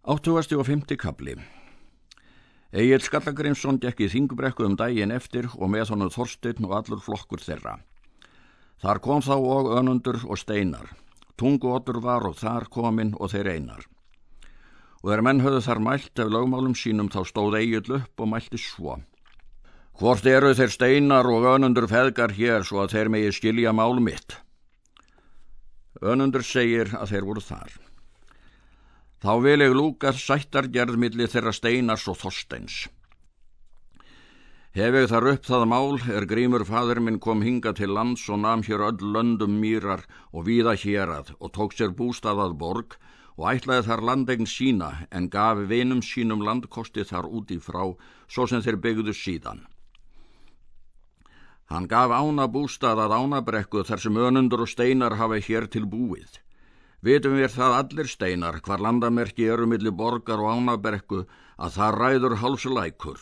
Áttugasti og fymti kapli Egil Skallagrimsson gekk í þingubrekku um daginn eftir og með honum Þorstein og allur flokkur þeirra. Þar kom þá og önundur og steinar. Tungu otur var og þar kominn og þeir einar. Og þegar menn höfðu þar mælt ef lögmálum sínum þá stóð Egil upp og mælti svo. Hvort eru þeir steinar og önundur feðgar hér svo að þeir megi skilja mál mitt? Önundur segir að þeir voru þar. Þá vil ég lúka sættargerðmilli þeirra steinars og þorsteins. Hef ég þar upp það mál er grímur fadur minn kom hinga til lands og nam hér öll löndum mýrar og víða hérað og tók sér bústaðað borg og ætlaði þar landegn sína en gaf vinum sínum landkosti þar úti frá svo sem þeir byggðu síðan. Hann gaf ána bústaðað ánabrekku þar sem önundur og steinar hafa hér til búið. Vitum við það allir steinar hvar landamerki eru millir borgar og ánaberku að það ræður hálsulækur.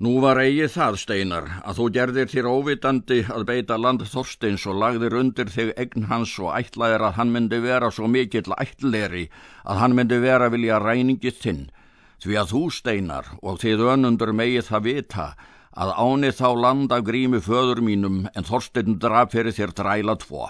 Nú var eigið það steinar að þú gerðir þér óvitandi að beita land Þorsteins og lagðir undir þig egn hans og ætlaðir að hann myndi vera svo mikill ætleri að hann myndi vera vilja ræningi þinn því að þú steinar og þið önundur megið það vita að áni þá landa grími föður mínum en Þorstein draf fyrir þér dræla tvo.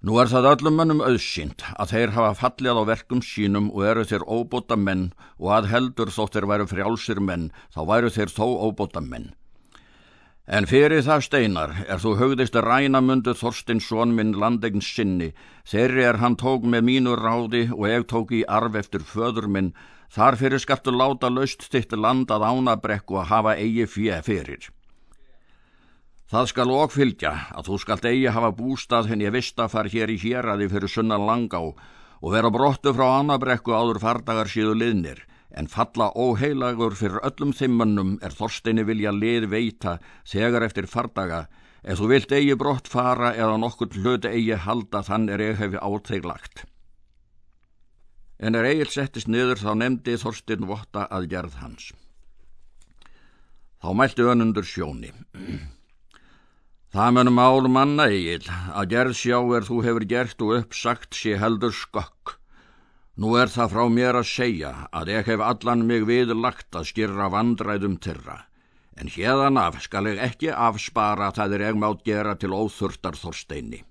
Nú er það öllum mönnum auðsýnt að þeir hafa fallið á verkum sínum og eru þeir óbóta menn og að heldur þótt þeir væru frjálsir menn þá væru þeir þó óbóta menn. En fyrir það steinar er þú högðist rænamundu Þorstinsson minn landegn sinni, þeirri er hann tók með mínu ráði og ég tók í arf eftir föður minn, þar fyrir skattu láta laust þitt land að ánabrekku að hafa eigi fjö fyrir. Það skal okfylgja að þú skalt eigi hafa bústað henni að vista far hér í héræði fyrir sunnan langá og vera brottu frá annabrekku áður fardagar síðu liðnir en falla óheilagur fyrir öllum þimmannum er þorsteini vilja lið veita þegar eftir fardaga ef þú vilt eigi brott fara eða nokkur hluti eigi halda þann er ég hefi áteglagt. En er eigil settist niður þá nefndi þorstein votta að gerð hans. Þá mælti önundur sjóni. Það munum ál manna eigil að gerð sjá er þú hefur gert og uppsagt sé heldur skokk. Nú er það frá mér að segja að ég hef allan mig viðlagt að skyrra vandræðum tyrra, en hérðan af skal ég ekki afspara það er ég mátt gera til óþurftar þorsteini.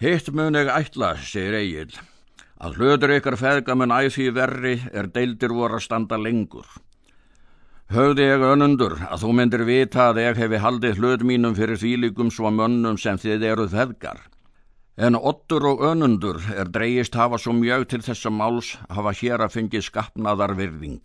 Hitt mun ég ætla, segir eigil, að hlutur ykkar feðgamun æði verri er deildir voru að standa lengur. Höfði ég önundur að þú myndir vita að ég hefi haldið hlut mínum fyrir þvílikum svo mönnum sem þið eruð feðgar. En ottur og önundur er dreyist hafa svo mjög til þessa máls hafa hér að fengi skapnaðar virðing.